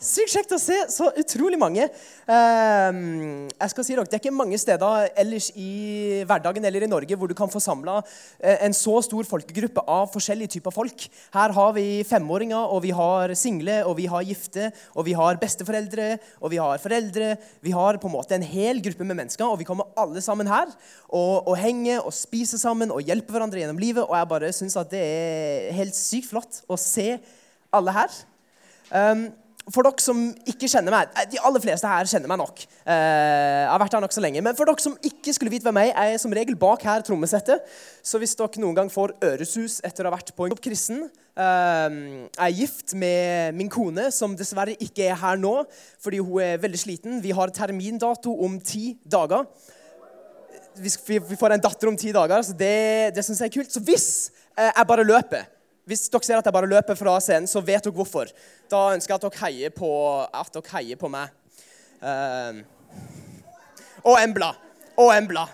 Sykt kjekt å se så utrolig mange. Ehm, jeg skal si dere, Det er ikke mange steder ellers i hverdagen eller i Norge hvor du kan få samla en så stor folkegruppe av forskjellige typer folk. Her har vi femåringer, og vi har single, og vi har gifte, og vi har besteforeldre, og vi har foreldre. Vi har på en måte en hel gruppe med mennesker, og vi kommer alle sammen her og, og henger og spiser sammen og hjelper hverandre gjennom livet. Og jeg bare syns at det er helt sykt flott å se alle her. Um, for dere som ikke kjenner meg De aller fleste her kjenner meg nok. Uh, jeg har vært her nok så lenge. Men for dere som ikke skulle vite hvem jeg er, jeg er som regel bak her trommesettet. Så hvis dere noen gang får øresus etter å ha vært på en kristen uh, Jeg er gift med min kone, som dessverre ikke er her nå fordi hun er veldig sliten. Vi har termindato om ti dager. Vi, får en datter om ti dager, så det, det syns jeg er kult. Så hvis jeg bare løper hvis dere ser at jeg bare løper fra scenen, så vet dere hvorfor. Da ønsker jeg at dere heier på, dere heier på meg. Uh, og Embla. Og Embla.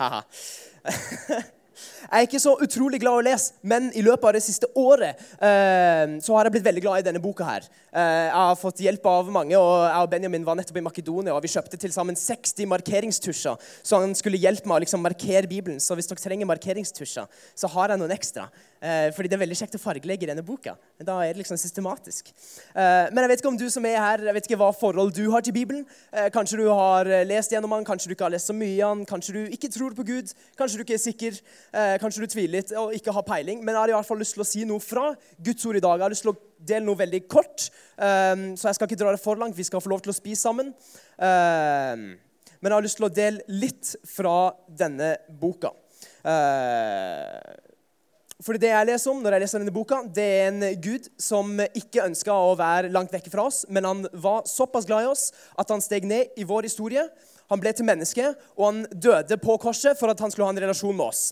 Ha-ha. Jeg er ikke så utrolig glad i å lese, men i løpet av det siste året eh, så har jeg blitt veldig glad i denne boka. her. Eh, jeg har fått hjelp av mange, og jeg og Benjamin var nettopp i Makedonia. og Vi kjøpte til sammen 60 markeringstusjer, så han skulle hjelpe meg å liksom markere Bibelen. Så hvis dere trenger markeringstusjer, så har jeg noen ekstra. Eh, fordi det er veldig kjekt å fargelegge denne boka. Da er det liksom systematisk. Eh, men jeg vet ikke om du som er her, jeg vet ikke hva forhold du har til Bibelen. Eh, kanskje du har lest gjennom den, kanskje du ikke har lest så mye av den, kanskje du ikke tror på Gud, kanskje du ikke er sikker, kanskje du tviler litt og ikke har peiling. Men jeg har i hvert fall lyst til å si noe fra Guds ord i dag. Jeg har lyst til å dele noe veldig kort, så jeg skal ikke dra det for langt. Vi skal få lov til å spise sammen. Men jeg har lyst til å dele litt fra denne boka. Fordi det jeg leser om når jeg leser denne boka, det er en gud som ikke ønska å være langt vekk fra oss, men han var såpass glad i oss at han steg ned i vår historie. Han ble til menneske, og han døde på korset for at han skulle ha en relasjon med oss.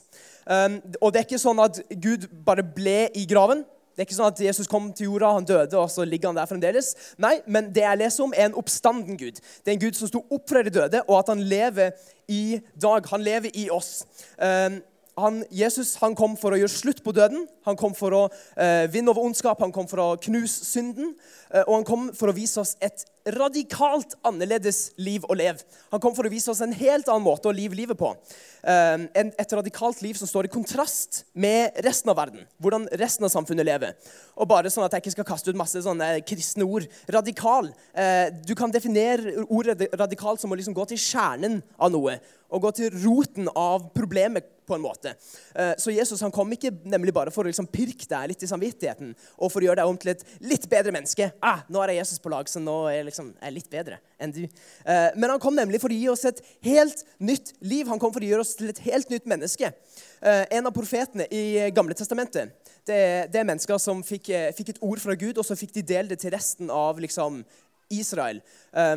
Um, og det er ikke sånn at Gud bare ble i graven. Det er ikke sånn at Jesus kom til jorda, han døde, og så ligger han der fremdeles. Nei, men det jeg leser om, er en oppstanden Gud. Det er en Gud som sto opp fra de døde, og at han lever i dag. Han lever i oss. Um, han, Jesus han kom for å gjøre slutt på døden. Han kom for å eh, vinne over ondskap, han kom for å knuse synden. Eh, og han kom for å vise oss et radikalt annerledes liv å leve. Han kom for å vise oss en helt annen måte å leve livet på. Eh, et radikalt liv som står i kontrast med resten av verden. Hvordan resten av samfunnet lever. Og bare sånn at jeg ikke skal kaste ut masse sånne kristne ord. Radikal. Eh, du kan definere ordet radikal som å liksom gå til kjernen av noe. Og gå til roten av problemet på en måte. Eh, så Jesus han kom ikke nemlig bare for å liksom pirke deg litt i samvittigheten og for å gjøre deg om til et litt bedre menneske. Ah, nå er jeg Jesus på lag, så nå er jeg, liksom, er litt bedre enn du. Eh, men han kom nemlig for å gi oss et helt nytt liv. Han kom for å gjøre oss til et helt nytt menneske. Eh, en av profetene i Gamle testamentet det, det er mennesker som fikk, fikk, et ord fra Gud, og så fikk de dele det til resten av liksom, Israel.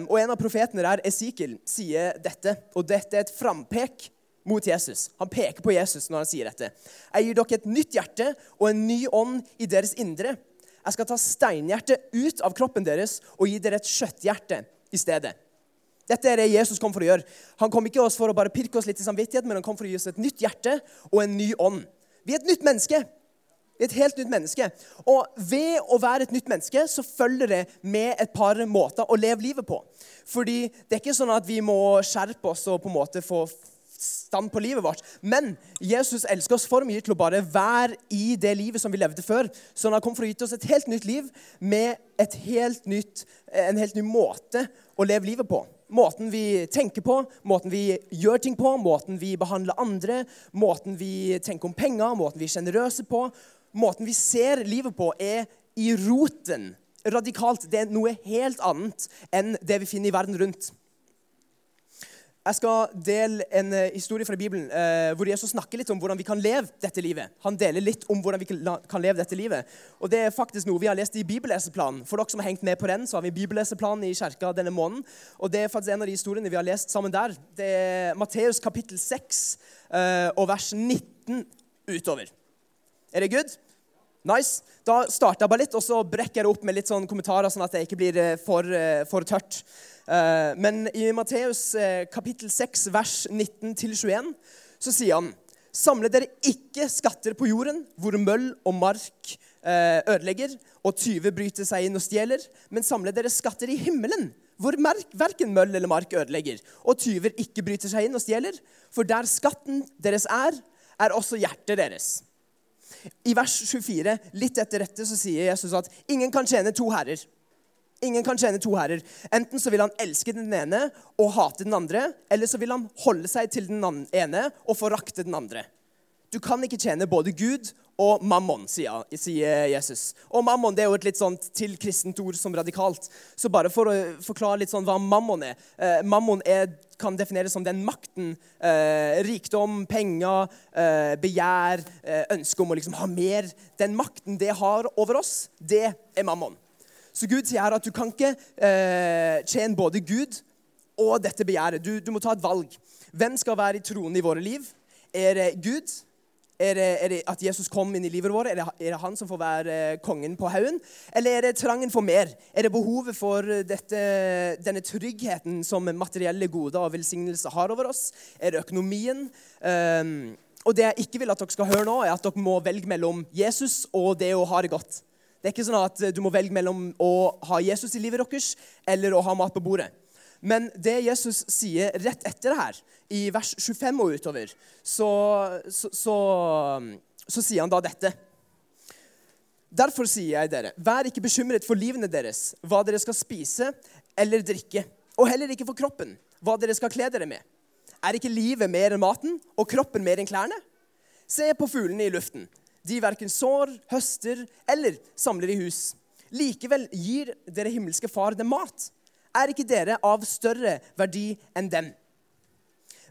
Og En av profetene der, Esikil, sier dette. Og dette er et frampek mot Jesus. Han peker på Jesus når han sier dette. Jeg gir dere et nytt hjerte og en ny ånd i deres indre. Jeg skal ta steinhjertet ut av kroppen deres og gi dere et kjøtthjerte i stedet. Dette er det Jesus kom for å gjøre. Han kom ikke oss for å bare pirke oss litt i samvittighet, men han kom for å gi oss et nytt hjerte og en ny ånd. Vi er et nytt menneske. Vi er et helt nytt menneske. Og ved å være et nytt menneske så følger det med et par måter å leve livet på. Fordi det er ikke sånn at vi må skjerpe oss og på en måte få stand på livet vårt. Men Jesus elsker oss for mye til å bare være i det livet som vi levde før. Så han har kommet for å gi oss et helt nytt liv med helt nytt, en helt ny måte å leve livet på. Måten vi tenker på, måten vi gjør ting på, måten vi behandler andre, måten vi tenker om penger, måten vi er sjenerøse på. Måten vi ser livet på, er i roten radikalt. Det er noe helt annet enn det vi finner i verden rundt. Jeg skal dele en eh, historie fra Bibelen eh, hvor Jesus snakker litt om hvordan vi kan leve dette livet. Han deler litt om hvordan vi kan leve dette livet. Og Det er faktisk noe vi har lest i bibelleseplanen. For dere som har hengt med på den, så har vi bibelleseplanen i kirka denne måneden. Og Det er faktisk en av de historiene vi har lest sammen der. Det er Matteus kapittel 6 eh, og vers 19 utover. Er det good? Nice. Da starter jeg bare litt, og så brekker jeg det opp med litt sånn kommentarer, sånn at det ikke blir eh, for, eh, for tørt. Eh, Men i Matteus kapittel 6, vers 19-21, så sier han Samle dere ikke skatter på jorden, hvor møll og mark ødelegger, og tyver bryter seg inn og stjeler, men samle dere skatter i himmelen, hvor verken møll eller mark ødelegger, og tyver ikke bryter seg inn og stjeler, for der skatten deres er, er også hjertet deres. I vers 24, litt etter dette, så sier Jesus at ingen kan tjene to herrer. Ingen kan tjene to herrer. Enten så vil han elske den ene og hate den andre, eller så vil han holde seg til den ene og forakte den andre. Du kan ikke tjene både Gud og mammon, sier, Jesus. Og mammon det er jo et litt sånt til kristent ord som radikalt. Så bare for å forklare litt sånn hva mammon er. Eh, mammon er, kan defineres som den makten, eh, rikdom, penger, eh, begjær, eh, ønske om å liksom ha mer. Den makten det har over oss, det er mammon. Så Gud sier her at du kan ikke eh, tjene både Gud og dette begjæret. Du, du må ta et valg. Hvem skal være i tronen i våre liv? Er det Gud? Er det, er det at Jesus kom inn i livet vårt? Er det, er det han som får være eh, kongen på haugen? Eller er det trangen for mer? Er det behovet for dette, denne tryggheten som materielle goder og velsignelse har over oss? Er det økonomien? Um, og det jeg ikke vil at dere skal høre nå, er at dere må velge mellom Jesus og det å ha det godt. Det er ikke sånn at du må velge mellom å ha Jesus i livet deres eller å ha mat på bordet. Men det Jesus sier rett etter det her, i vers 25 og utover, så, så, så, så sier han da dette. Derfor sier jeg dere, vær ikke bekymret for livene deres, hva dere skal spise eller drikke, og heller ikke for kroppen, hva dere skal kle dere med. Er ikke livet mer enn maten, og kroppen mer enn klærne? Se på fuglene i luften. De verken sår, høster eller samler i hus. Likevel gir dere himmelske Far dem mat. Er ikke dere av større verdi enn dem?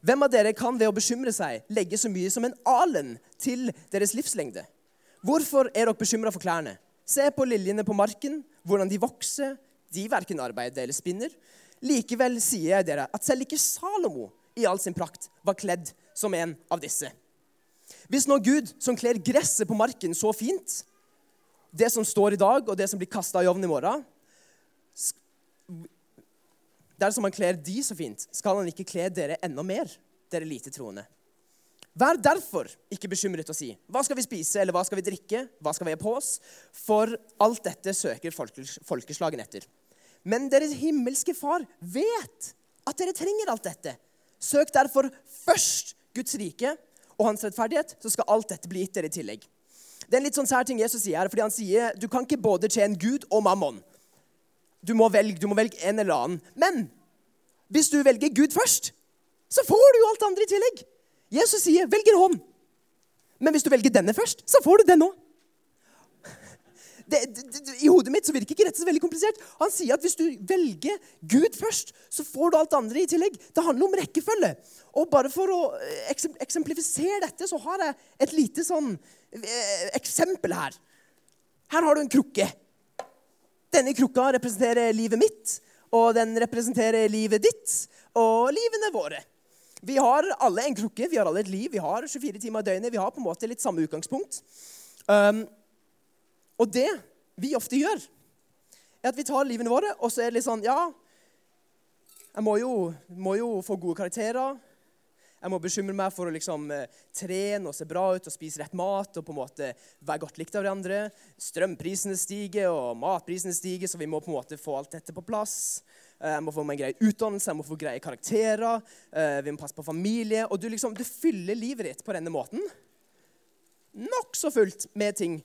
Hvem av dere kan ved å bekymre seg legge så mye som en alen til deres livslengde? Hvorfor er dere bekymra for klærne? Se på liljene på marken, hvordan de vokser. De verken arbeider eller spinner. Likevel sier jeg dere at selv ikke Salomo i all sin prakt var kledd som en av disse. Hvis nå Gud, som kler gresset på marken så fint, det som står i dag, og det som blir kasta i ovnen i morgen Dersom han kler de så fint, skal han ikke kle dere enda mer, dere lite troende. Vær derfor ikke bekymret og si hva skal vi spise, eller hva skal vi drikke, hva skal vi ha på oss? For alt dette søker folkeslagen etter. Men deres himmelske Far vet at dere trenger alt dette. Søk derfor først Guds rike og hans rettferdighet, så skal alt dette bli gitt dere i tillegg. Det er en litt sånn sær ting Jesus sier her, fordi han sier du kan ikke både tjene Gud og mammon. Du må velge, du må velge en eller annen. Men hvis du velger Gud først, så får du jo alt andre i tillegg. Jesus sier 'velg en hånd'. Men hvis du velger denne først, så får du den òg. I hodet mitt så virker ikke dette så veldig komplisert. Han sier at hvis du velger Gud først, så får du alt andre i tillegg. Det handler om rekkefølge. Og bare for å eh, eksemplifisere dette, så har jeg et lite sånn eh, eksempel her. Her har du en krukke. Denne krukka representerer livet mitt, og den representerer livet ditt og livene våre. Vi har alle en krukke, vi har alle et liv, vi har 24 timer i døgnet. Vi har på en måte litt samme utgangspunkt. Um, og det vi ofte gjør, er at vi tar livene våre, og så er det litt sånn Ja, jeg må jo, må jo få gode karakterer. Jeg må bekymre meg for å liksom, eh, trene og se bra ut og spise rett mat. og på en måte være godt likt av hverandre. Strømprisene stiger, og matprisene stiger, så vi må på en måte få alt dette på plass. Eh, Jeg må få meg en grei utdannelse, jeg må få greie karakterer. eh, Vi må passe på familie. Og du, liksom, du fyller livet ditt på denne måten. Nokså fullt med ting.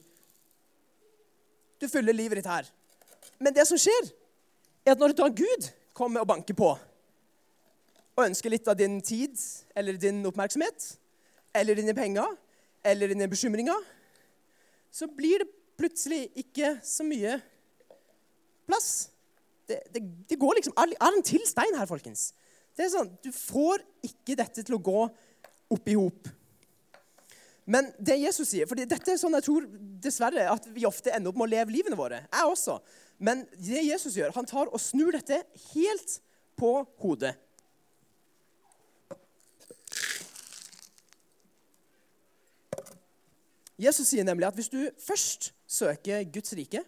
Du fyller livet ditt her. Men det som skjer, er at når du tar Gud kommer og banker på og ønsker litt av din tid eller din oppmerksomhet eller dine penger eller dine bekymringer, så blir det plutselig ikke så mye plass. Det, det, det går liksom Er en til stein her, folkens? Det er sånn, Du får ikke dette til å gå opp i hop. Men det Jesus sier For dette er sånn jeg tror dessverre at vi ofte ender opp med å leve livene våre. Jeg også. Men det Jesus gjør, han tar og snur dette helt på hodet. Jesus sier nemlig at hvis du først søker Guds rike,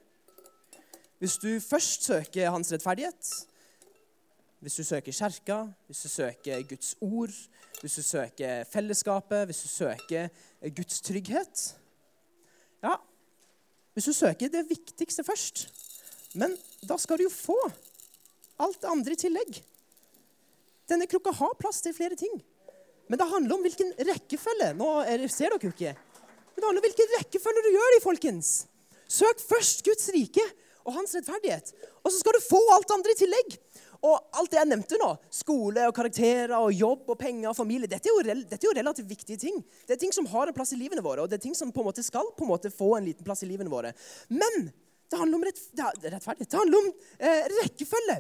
hvis du først søker hans rettferdighet, hvis du søker kjerka, hvis du søker Guds ord, hvis du søker fellesskapet, hvis du søker Guds trygghet Ja, hvis du søker det viktigste først Men da skal du jo få alt det andre i tillegg. Denne krukka har plass til flere ting. Men det handler om hvilken rekkefølge. Nå er ser dere jo ikke. Men det handler om hvilken rekkefølge du gjør det i, folkens. Søk først Guds rike og hans rettferdighet. Og så skal du få alt andre i tillegg. Og alt det jeg nevnte nå, skole og karakterer og jobb og penger og familie, dette er, jo, dette er jo relativt viktige ting. Det er ting som har en plass i livene våre, og det er ting som på en måte skal på en måte få en liten plass i livene våre. Men det handler om rett, rettferdighet. Det handler om eh, rekkefølge.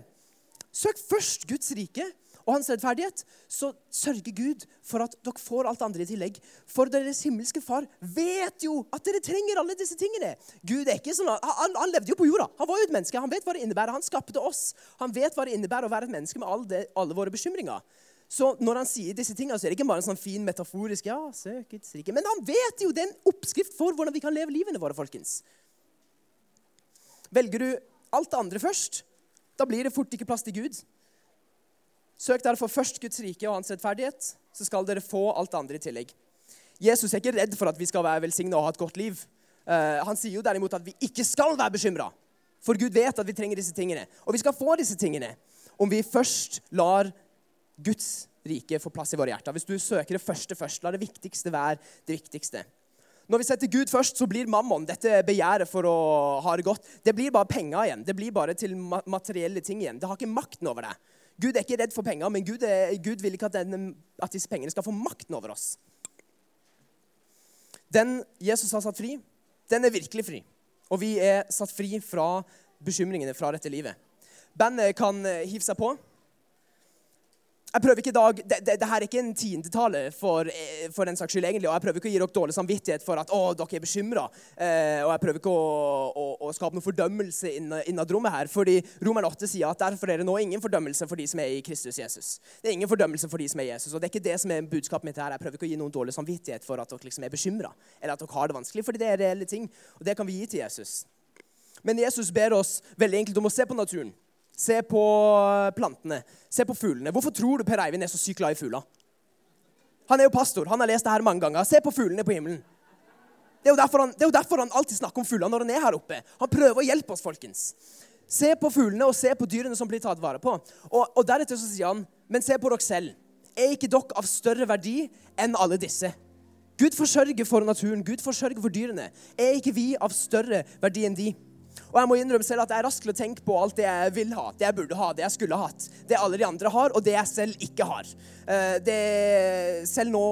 Søk først Guds rike og hans rettferdighet, så sørger Gud for at dere får alt andre i tillegg. For deres himmelske far vet jo at dere trenger alle disse tingene. Gud er ikke sånn, han, han levde jo på jorda. Han var jo et menneske. Han vet hva det innebærer. Han skapte oss. Han vet hva det innebærer å være et menneske med alle, alle våre bekymringer. Så når han sier disse tingene, så er det ikke bare en sånn fin metaforisk ja, søk Guds rike. Men han vet jo det er en oppskrift for hvordan vi kan leve livene våre, folkens. Velger du alt det andre først, da blir det fort ikke plass til Gud. Søk derfor først Guds rike og hans rettferdighet, så skal dere få alt det andre i tillegg. Jesus er ikke redd for at vi skal være velsigna og ha et godt liv. Uh, han sier jo derimot at vi ikke skal være bekymra. For Gud vet at vi trenger disse tingene. Og vi skal få disse tingene om vi først lar Guds rike få plass i våre hjerter. Hvis du søker det første først, la det viktigste være det viktigste. Når vi setter Gud først, så blir mammon, dette begjæret for å ha det godt, det blir bare penger igjen. Det blir bare til materielle ting igjen. Det har ikke makten over det. Gud er ikke redd for penger, men Gud, er, Gud vil ikke at, den, at, disse pengene skal få makten over oss. Den Jesus har satt fri, den er virkelig fri. Og vi er satt fri fra bekymringene fra dette livet. Bandet kan hive seg på. Jeg prøver ikke i dag, det, det, det, her er ikke en tiendetale for, eh, for den saks skyld, egentlig, og jeg prøver ikke å gi dere dårlig samvittighet for at å, dere er bekymra. Eh, og jeg prøver ikke å, å, å skape noen fordømmelse innad rommet her. fordi Romerne 8 sier at derfor er det nå ingen fordømmelse for de som er i Kristus Jesus. Det er ingen fordømmelse for de som er Jesus. og Det er ikke det som er budskapet mitt her. Jeg prøver ikke å gi noen dårlig samvittighet for at dere liksom er bekymra, eller at dere har det vanskelig, fordi det er reelle ting. Og det kan vi gi til Jesus. Men Jesus ber oss veldig enkelt om å se på naturen. Se på plantene. Se på fuglene. Hvorfor tror du Per Eivind er så sykt glad i fugler? Han er jo pastor. Han har lest det her mange ganger. Se på fuglene på himmelen. Det er, han, det er jo derfor han alltid snakker om fugler når han er her oppe. Han prøver å hjelpe oss, folkens. Se på fuglene og se på dyrene som blir tatt vare på. Og, og deretter så sier han, men se på dere selv. Er ikke dere av større verdi enn alle disse? Gud forsørger for naturen, Gud forsørger for dyrene. Er ikke vi av større verdi enn de? Og jeg må innrømme selv at jeg er rask til å tenke på alt det jeg vil ha, det jeg burde ha, det jeg skulle hatt. Det alle de andre har, og det jeg selv ikke har. Eh, det, selv nå,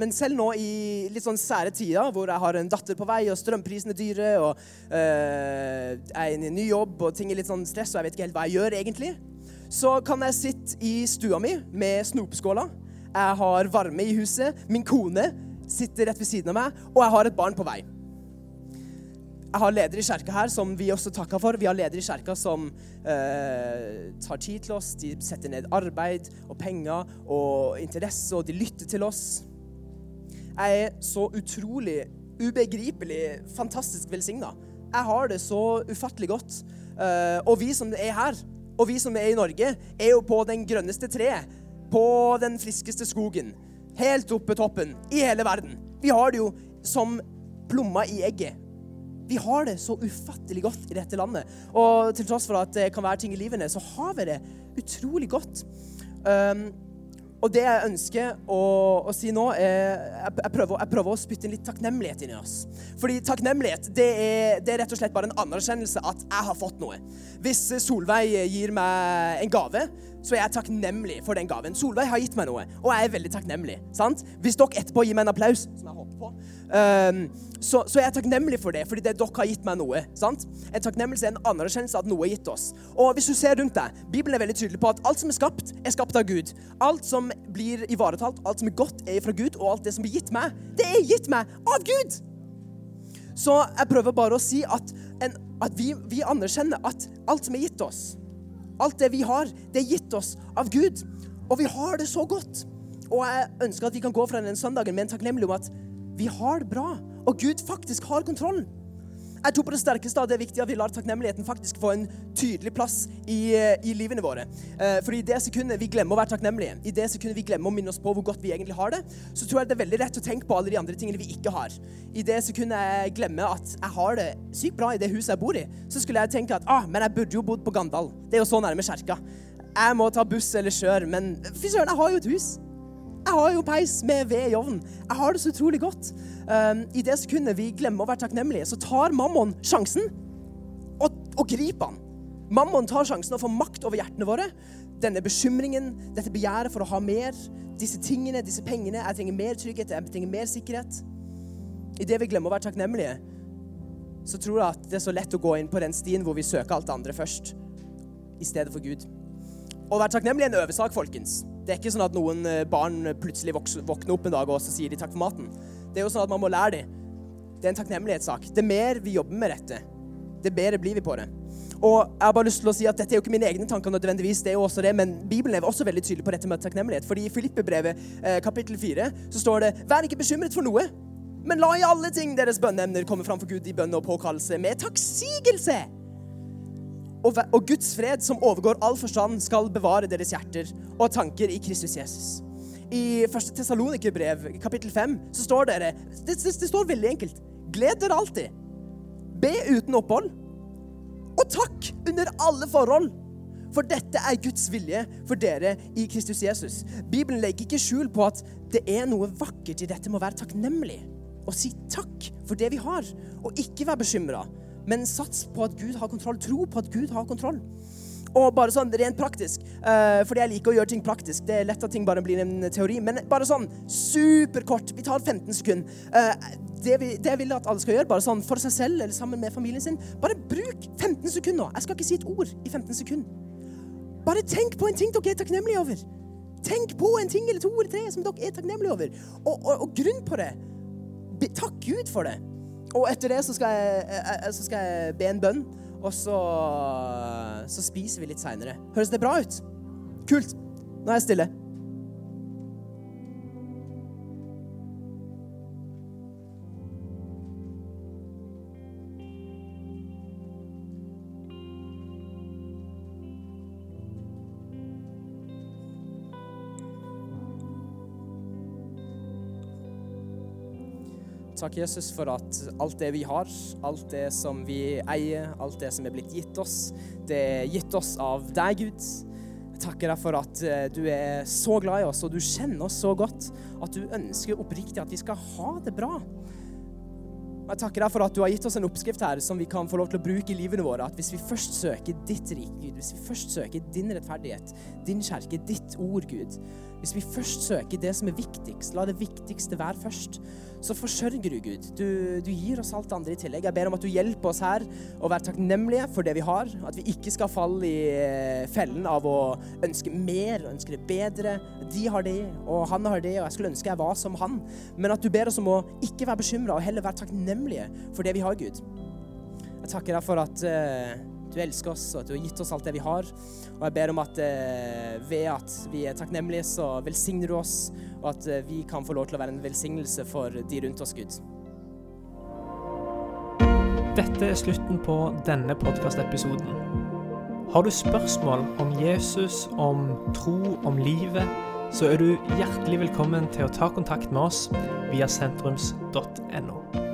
men selv nå i litt sånn sære tider, hvor jeg har en datter på vei, og strømprisene er dyre, og uh, jeg er inne i ny jobb, og ting er litt sånn stress, og jeg vet ikke helt hva jeg gjør egentlig, så kan jeg sitte i stua mi med snopeskåla. Jeg har varme i huset. Min kone sitter rett ved siden av meg, og jeg har et barn på vei. Jeg har ledere i kjerka her som vi også takker for. Vi har ledere i kjerka som eh, tar tid til oss. De setter ned arbeid og penger og interesse, og de lytter til oss. Jeg er så utrolig, ubegripelig, fantastisk velsigna. Jeg har det så ufattelig godt. Eh, og vi som er her, og vi som er i Norge, er jo på den grønneste treet. På den friskeste skogen. Helt oppe toppen i hele verden. Vi har det jo som plomma i egget vi har det så ufattelig godt i dette landet. Og til tross for at det kan være ting i livene, så har vi det utrolig godt. Um, og det jeg ønsker å, å si nå, er jeg, jeg, prøver, jeg, prøver, å spytte inn litt takknemlighet inn i oss. Fordi takknemlighet det er, det er, rett og slett bare en anerkjennelse at jeg har fått noe. Hvis Solveig gir meg en gave, så er jeg takknemlig for den gaven. Solveig har gitt meg noe, og jeg er veldig takknemlig. sant? Hvis dere etterpå gir meg en applaus, som jeg håper på, um, så, så, er jeg takknemlig for det, fordi det dere har gitt meg noe. sant? En takknemlighet er en anerkjennelse av at noe er gitt oss. Og hvis du ser rundt deg, Bibelen er veldig tydelig på at alt som er skapt, er skapt av Gud. Alt som blir ivaretalt, alt som er godt, er fra Gud, og alt det som blir gitt meg, det er gitt meg av Gud. Så jeg prøver bare å si at, en, at vi, vi anerkjenner at alt som er gitt oss, Alt det vi har, det er gitt oss av Gud. Og vi har det så godt. Og jeg ønsker at vi kan gå fra den søndagen med en takknemlig om at vi har det bra, og Gud faktisk har kontrollen. Jeg tror på det sterkeste at det er viktig at vi lar takknemligheten faktisk få en tydelig plass i, eh, i livene våre. Eh, for i det sekundet vi glemmer å være takknemlige, i det sekundet vi glemmer å minne oss på hvor godt vi egentlig har det, så tror jeg det er veldig rett å tenke på alle de andre tingene vi ikke har. I det sekundet jeg glemmer at jeg har det sykt bra i det huset jeg bor i, så skulle jeg tenke at ah, men jeg burde jo bodd på Gandal. Det er jo så nærme kjerka. Jeg må ta buss eller kjøre, men fy søren, jeg har jo et hus. Jeg har jo peis med ved i ovnen. Jeg har det så utrolig godt. Um, I det sekundet vi glemmer å være takknemlige, så tar mammon sjansen og, og griper han. Mammon tar sjansen og får makt over hjertene våre. Denne bekymringen, dette begjæret for å ha mer, disse tingene, disse pengene. Jeg trenger mer trygghet, jeg trenger mer sikkerhet. I det vi glemmer å være takknemlige, så tror jeg at det er så lett å gå inn på den stien hvor vi søker alt det andre først, i stedet for Gud. Å være takknemlig er en øvesak, folkens. Det er ikke sånn at noen eh, barn plutselig våkner opp en dag og så sier de takk for maten. Det er jo sånn at man må lære dem. Det er en takknemlighetssak. Det mer vi jobber med dette, det bedre blir vi på det. Og jeg har bare lyst til å si at Dette er jo ikke mine egne tanker, nødvendigvis, det er jo også det, men Bibelen er også veldig tydelig på dette med takknemlighet. Fordi I Filippebrevet eh, kapittel 4 så står det Vær ikke bekymret for noe, men la i alle ting deres bønneemner komme fram for Gud i bønn og påkallelse med takksigelse og Guds fred, som overgår all forstand, skal bevare deres hjerter og tanker i Kristus Jesus. I 1. Tessalonikerbrev, kapittel 5, så står dere det, det, det står veldig enkelt Gled dere alltid. Be uten opphold. Og takk under alle forhold. For dette er Guds vilje for dere i Kristus Jesus. Bibelen legger ikke skjul på at det er noe vakkert i dette med å være takknemlig. Og si takk for det vi har, og ikke være bekymra men sats på at Gud har kontroll. Tro på at Gud har kontroll. Og bare sånn rent praktisk, uh, fordi jeg liker å gjøre ting praktisk. Det er lett at ting bare blir en teori. Men bare sånn superkort. Vi tar 15 sekunder. Uh, det, vi, det, jeg at alle skal gjøre, bare sånn for seg selv eller sammen med familien sin, bare bruk 15 sekunder. nå. Jeg skal ikke si et ord i 15 sekunder. Bare tenk på en ting dere er takknemlige over. Tenk på en ting eller to eller tre som dere er takknemlige over. Og, og, og grunn på det. Takk Gud for det. Og etter det så skal jeg, så skal jeg be en bønn, og så, så spiser vi litt seinere. Høres det bra ut? Kult. Nå er jeg stille. Takk, Jesus, for at alt det vi har, alt det som vi eier, alt det som er blitt gitt oss, det er gitt oss av deg, Gud. Jeg takker deg for at eh, du er så glad i oss, og du kjenner oss så godt at du ønsker oppriktig at vi skal ha det bra. Jeg takker deg for at du har gitt oss en oppskrift her som vi kan få lov til å bruke i livene våre. At hvis vi først søker ditt rike, Gud, hvis vi først søker din rettferdighet, din kjerke, ditt ord, Gud Hvis vi først søker det som er viktigst, la det viktigste være først, så forsørger du, Gud. Du, du, gir oss alt det andre i tillegg. Jeg ber om at du hjelper oss her å være takknemlige for det vi har. At vi ikke skal falle i eh, fellen av å ønske mer, ønske det bedre. De har det, og han har det, og jeg skulle ønske jeg var som han. Men at du ber oss om å ikke være bekymra, og heller være takknemlige for det vi har, Gud. Jeg takker deg for at uh, du elsker oss, og at du har gitt oss alt det vi har. Og jeg ber om at uh, ved at vi er takknemlige, så velsigner du oss og at eh, vi kan få lov til å være en velsignelse for de rundt oss, Gud. Dette er slutten på denne podkastepisoden. Har du spørsmål om Jesus, om tro, om livet, så er du hjertelig velkommen til å ta kontakt med oss via sentrums.no.